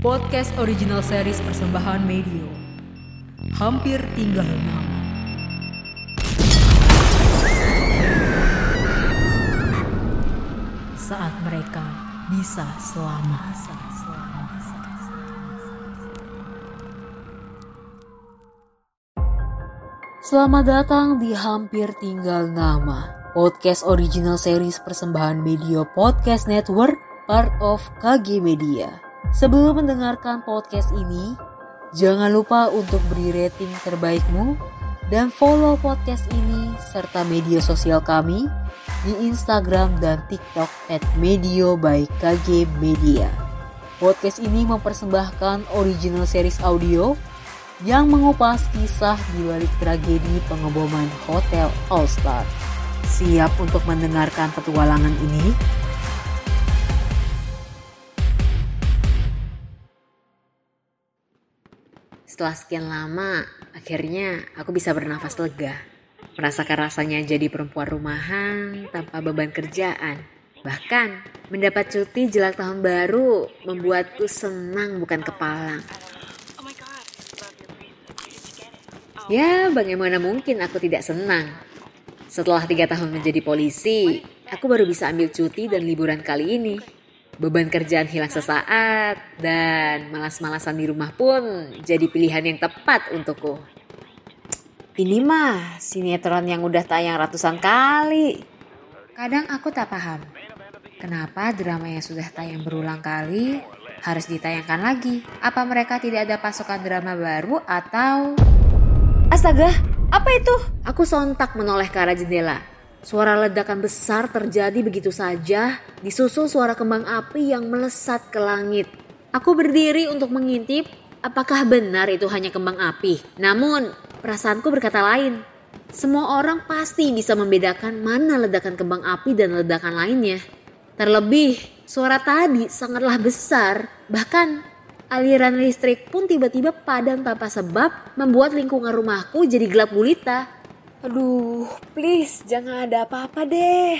Podcast original series persembahan Medio. Hampir tinggal nama. Saat mereka bisa selamat. Selamat datang di Hampir Tinggal Nama, podcast original series persembahan Media Podcast Network, part of KG Media. Sebelum mendengarkan podcast ini, jangan lupa untuk beri rating terbaikmu dan follow podcast ini serta media sosial kami di Instagram dan TikTok at Medio by KG Media. Podcast ini mempersembahkan original series audio yang mengupas kisah di balik tragedi pengeboman Hotel All Star. Siap untuk mendengarkan petualangan ini? Setelah sekian lama, akhirnya aku bisa bernafas lega. Merasakan rasanya jadi perempuan rumahan tanpa beban kerjaan. Bahkan, mendapat cuti jelang tahun baru membuatku senang bukan kepalang. Ya, bagaimana mungkin aku tidak senang? Setelah tiga tahun menjadi polisi, aku baru bisa ambil cuti dan liburan kali ini. Beban kerjaan hilang sesaat dan malas-malasan di rumah pun jadi pilihan yang tepat untukku. Ini mah sinetron yang udah tayang ratusan kali. Kadang aku tak paham, kenapa drama yang sudah tayang berulang kali harus ditayangkan lagi? Apa mereka tidak ada pasokan drama baru atau... Astaga, apa itu? Aku sontak menoleh ke arah jendela. Suara ledakan besar terjadi begitu saja, disusul suara kembang api yang melesat ke langit. Aku berdiri untuk mengintip apakah benar itu hanya kembang api. Namun, perasaanku berkata lain. Semua orang pasti bisa membedakan mana ledakan kembang api dan ledakan lainnya. Terlebih, suara tadi sangatlah besar, bahkan aliran listrik pun tiba-tiba padam tanpa sebab membuat lingkungan rumahku jadi gelap gulita. Aduh, please jangan ada apa-apa deh.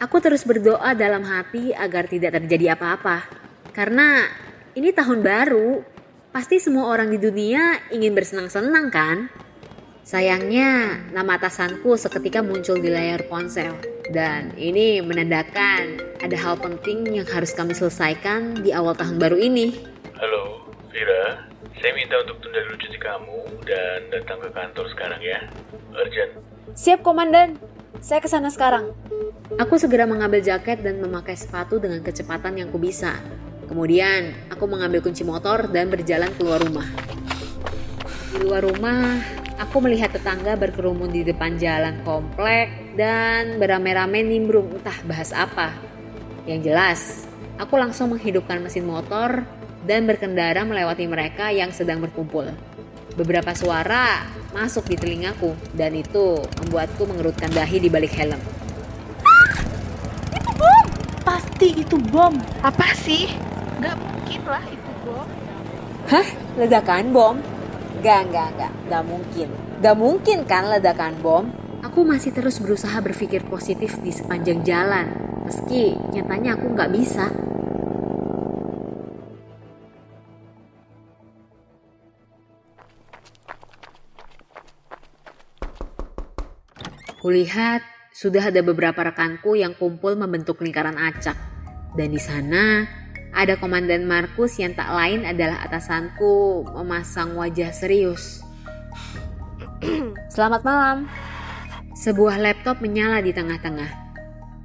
Aku terus berdoa dalam hati agar tidak terjadi apa-apa. Karena ini tahun baru, pasti semua orang di dunia ingin bersenang-senang kan? Sayangnya, nama atasanku seketika muncul di layar ponsel. Dan ini menandakan ada hal penting yang harus kami selesaikan di awal tahun baru ini. Halo, Vira. Saya minta untuk tunda dulu cuti kamu dan datang ke kantor sekarang ya. Urgent. Siap, Komandan. Saya ke sana sekarang. Aku segera mengambil jaket dan memakai sepatu dengan kecepatan yang kubisa. Kemudian, aku mengambil kunci motor dan berjalan keluar rumah. Di luar rumah, aku melihat tetangga berkerumun di depan jalan komplek dan beramai-ramai nimbrung entah bahas apa. Yang jelas, aku langsung menghidupkan mesin motor dan berkendara melewati mereka yang sedang berkumpul. Beberapa suara masuk di telingaku dan itu membuatku mengerutkan dahi di balik helm. Ah, itu bom! Pasti itu bom. Apa sih? Gak mungkin lah itu bom. Hah? Ledakan bom? Gak, gak, gak. Gak mungkin. Gak mungkin kan ledakan bom? Aku masih terus berusaha berpikir positif di sepanjang jalan. Meski nyatanya aku gak bisa. Kulihat sudah ada beberapa rekanku yang kumpul membentuk lingkaran acak. Dan di sana ada Komandan Markus yang tak lain adalah atasanku memasang wajah serius. Selamat malam. Sebuah laptop menyala di tengah-tengah.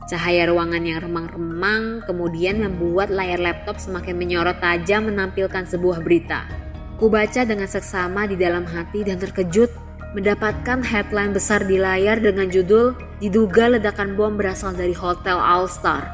Cahaya ruangan yang remang-remang kemudian membuat layar laptop semakin menyorot tajam menampilkan sebuah berita. Kubaca dengan seksama di dalam hati dan terkejut mendapatkan headline besar di layar dengan judul diduga ledakan bom berasal dari Hotel All Star.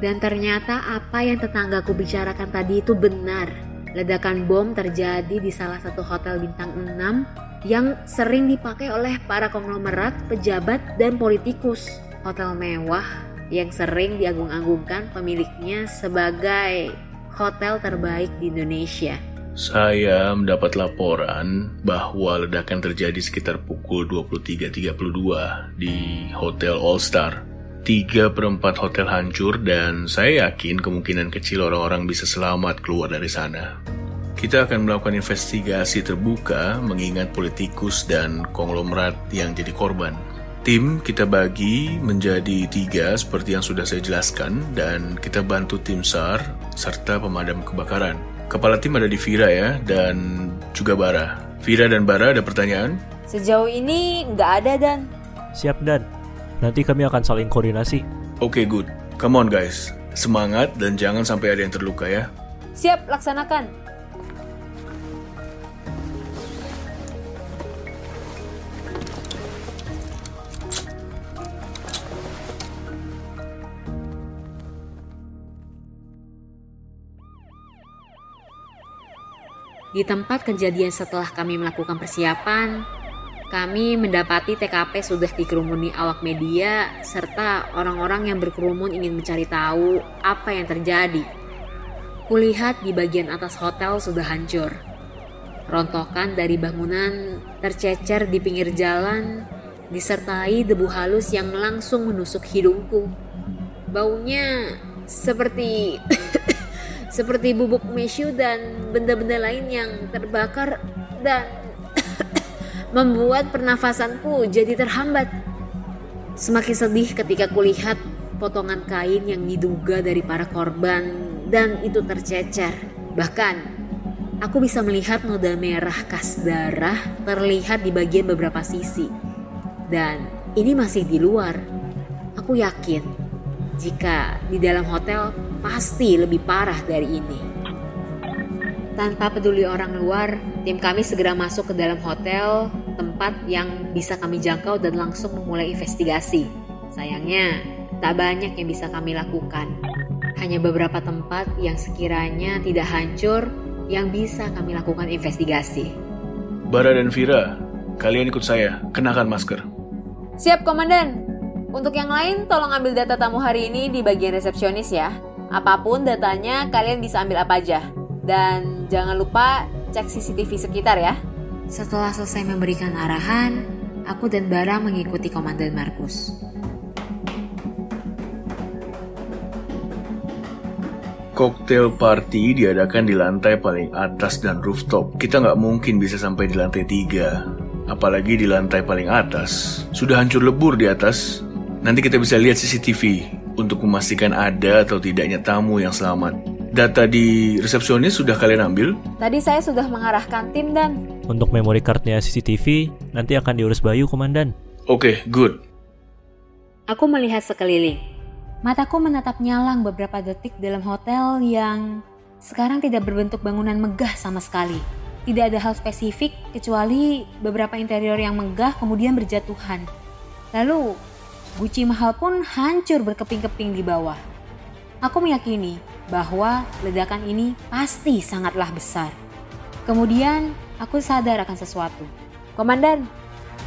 Dan ternyata apa yang tetanggaku bicarakan tadi itu benar. Ledakan bom terjadi di salah satu hotel bintang 6 yang sering dipakai oleh para konglomerat, pejabat, dan politikus. Hotel mewah yang sering diagung-agungkan pemiliknya sebagai hotel terbaik di Indonesia. Saya mendapat laporan bahwa ledakan terjadi sekitar pukul 23.32 di Hotel All Star. Tiga perempat hotel hancur dan saya yakin kemungkinan kecil orang-orang bisa selamat keluar dari sana. Kita akan melakukan investigasi terbuka mengingat politikus dan konglomerat yang jadi korban. Tim kita bagi menjadi tiga seperti yang sudah saya jelaskan dan kita bantu tim SAR serta pemadam kebakaran. Kepala tim ada di Vira ya dan juga Bara. Vira dan Bara ada pertanyaan? Sejauh ini nggak ada dan Siap Dan. Nanti kami akan saling koordinasi. Oke good. Come on guys. Semangat dan jangan sampai ada yang terluka ya. siap laksanakan. Di tempat kejadian setelah kami melakukan persiapan, kami mendapati TKP sudah dikerumuni awak media serta orang-orang yang berkerumun ingin mencari tahu apa yang terjadi. Kulihat di bagian atas hotel sudah hancur. Rontokan dari bangunan tercecer di pinggir jalan disertai debu halus yang langsung menusuk hidungku. Baunya seperti seperti bubuk mesyu dan benda-benda lain yang terbakar dan membuat pernafasanku jadi terhambat. Semakin sedih ketika kulihat potongan kain yang diduga dari para korban dan itu tercecer. Bahkan aku bisa melihat noda merah khas darah terlihat di bagian beberapa sisi. Dan ini masih di luar. Aku yakin jika di dalam hotel pasti lebih parah dari ini. Tanpa peduli orang luar, tim kami segera masuk ke dalam hotel, tempat yang bisa kami jangkau dan langsung memulai investigasi. Sayangnya, tak banyak yang bisa kami lakukan. Hanya beberapa tempat yang sekiranya tidak hancur yang bisa kami lakukan investigasi. Bara dan Vira, kalian ikut saya. Kenakan masker. Siap, Komandan. Untuk yang lain, tolong ambil data tamu hari ini di bagian resepsionis ya. Apa pun datanya, kalian bisa ambil apa aja. Dan jangan lupa cek CCTV sekitar ya. Setelah selesai memberikan arahan, aku dan Bara mengikuti Komandan Markus. Cocktail party diadakan di lantai paling atas dan rooftop. Kita nggak mungkin bisa sampai di lantai tiga. Apalagi di lantai paling atas. Sudah hancur lebur di atas. Nanti kita bisa lihat CCTV untuk memastikan ada atau tidaknya tamu yang selamat. Data di resepsionis sudah kalian ambil? Tadi saya sudah mengarahkan tim dan Untuk memory cardnya CCTV, nanti akan diurus Bayu, Komandan. Oke, good. Aku melihat sekeliling. Mataku menatap nyalang beberapa detik dalam hotel yang sekarang tidak berbentuk bangunan megah sama sekali. Tidak ada hal spesifik kecuali beberapa interior yang megah kemudian berjatuhan. Lalu, guci mahal pun hancur berkeping-keping di bawah. Aku meyakini bahwa ledakan ini pasti sangatlah besar. Kemudian, aku sadar akan sesuatu. Komandan,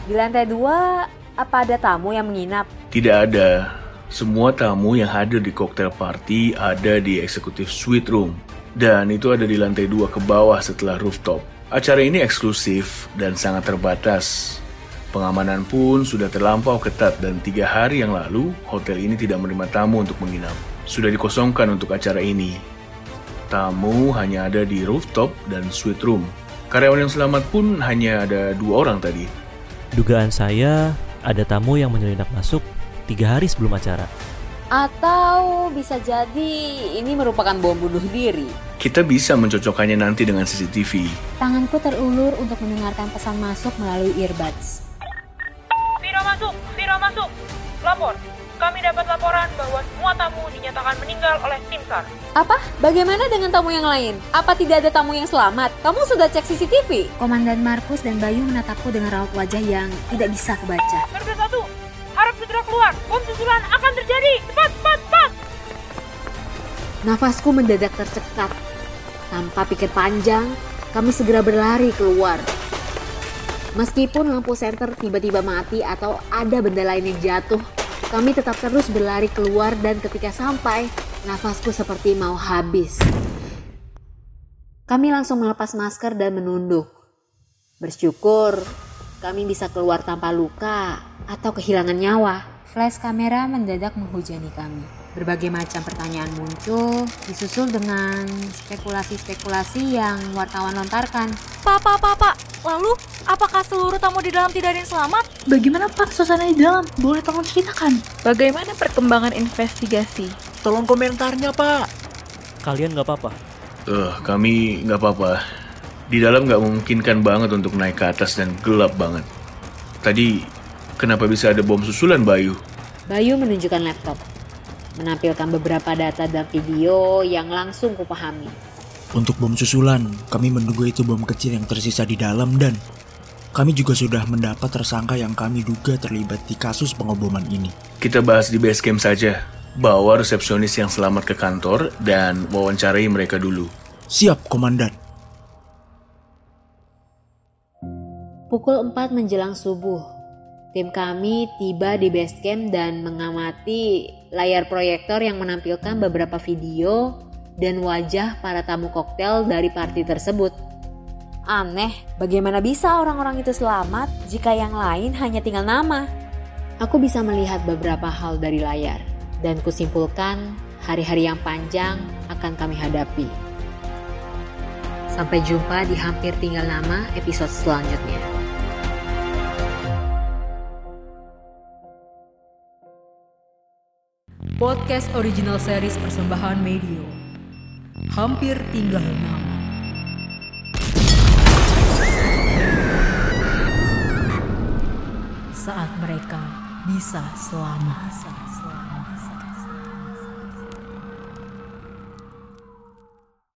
di lantai dua apa ada tamu yang menginap? Tidak ada. Semua tamu yang hadir di cocktail party ada di executive suite room. Dan itu ada di lantai dua ke bawah setelah rooftop. Acara ini eksklusif dan sangat terbatas. Pengamanan pun sudah terlampau ketat dan tiga hari yang lalu hotel ini tidak menerima tamu untuk menginap. Sudah dikosongkan untuk acara ini. Tamu hanya ada di rooftop dan suite room. Karyawan yang selamat pun hanya ada dua orang tadi. Dugaan saya, ada tamu yang menyelinap masuk tiga hari sebelum acara. Atau bisa jadi ini merupakan bom bunuh diri. Kita bisa mencocokkannya nanti dengan CCTV. Tanganku terulur untuk mendengarkan pesan masuk melalui earbuds. Masuk, Vira masuk. Lapor. Kami dapat laporan bahwa semua tamu dinyatakan meninggal oleh tim SAR. Apa? Bagaimana dengan tamu yang lain? Apa tidak ada tamu yang selamat? Kamu sudah cek CCTV? Komandan Markus dan Bayu menatapku dengan raut wajah yang tidak bisa kebaca. Garuda satu, harap segera keluar. Bom susulan akan terjadi. Cepat, cepat, cepat. Nafasku mendadak tercekat. Tanpa pikir panjang, kami segera berlari keluar. Meskipun lampu senter tiba-tiba mati atau ada benda lain yang jatuh, kami tetap terus berlari keluar dan ketika sampai, nafasku seperti mau habis. Kami langsung melepas masker dan menunduk. Bersyukur kami bisa keluar tanpa luka atau kehilangan nyawa. Flash kamera mendadak menghujani kami. Berbagai macam pertanyaan muncul, disusul dengan spekulasi-spekulasi yang wartawan lontarkan. Pak, pak, pak, pak. Lalu, apakah seluruh tamu di dalam tidak ada yang selamat? Bagaimana Pak suasana di dalam? Boleh tolong ceritakan? Bagaimana perkembangan investigasi? Tolong komentarnya, Pak. Kalian nggak apa-apa? Eh, kami nggak apa-apa. Di dalam nggak memungkinkan banget untuk naik ke atas dan gelap banget. Tadi, kenapa bisa ada bom susulan, Bayu? Bayu menunjukkan laptop, menampilkan beberapa data dan video yang langsung kupahami. Untuk bom susulan, kami menduga itu bom kecil yang tersisa di dalam dan kami juga sudah mendapat tersangka yang kami duga terlibat di kasus pengeboman ini. Kita bahas di base camp saja. Bawa resepsionis yang selamat ke kantor dan wawancarai mereka dulu. Siap, Komandan. Pukul 4 menjelang subuh, tim kami tiba di base camp dan mengamati layar proyektor yang menampilkan beberapa video dan wajah para tamu koktail dari party tersebut. Aneh, bagaimana bisa orang-orang itu selamat jika yang lain hanya tinggal nama? Aku bisa melihat beberapa hal dari layar dan kusimpulkan hari-hari yang panjang akan kami hadapi. Sampai jumpa di hampir tinggal nama episode selanjutnya. Podcast original series persembahan Medio. Hampir tinggal nama. Saat mereka bisa selamat.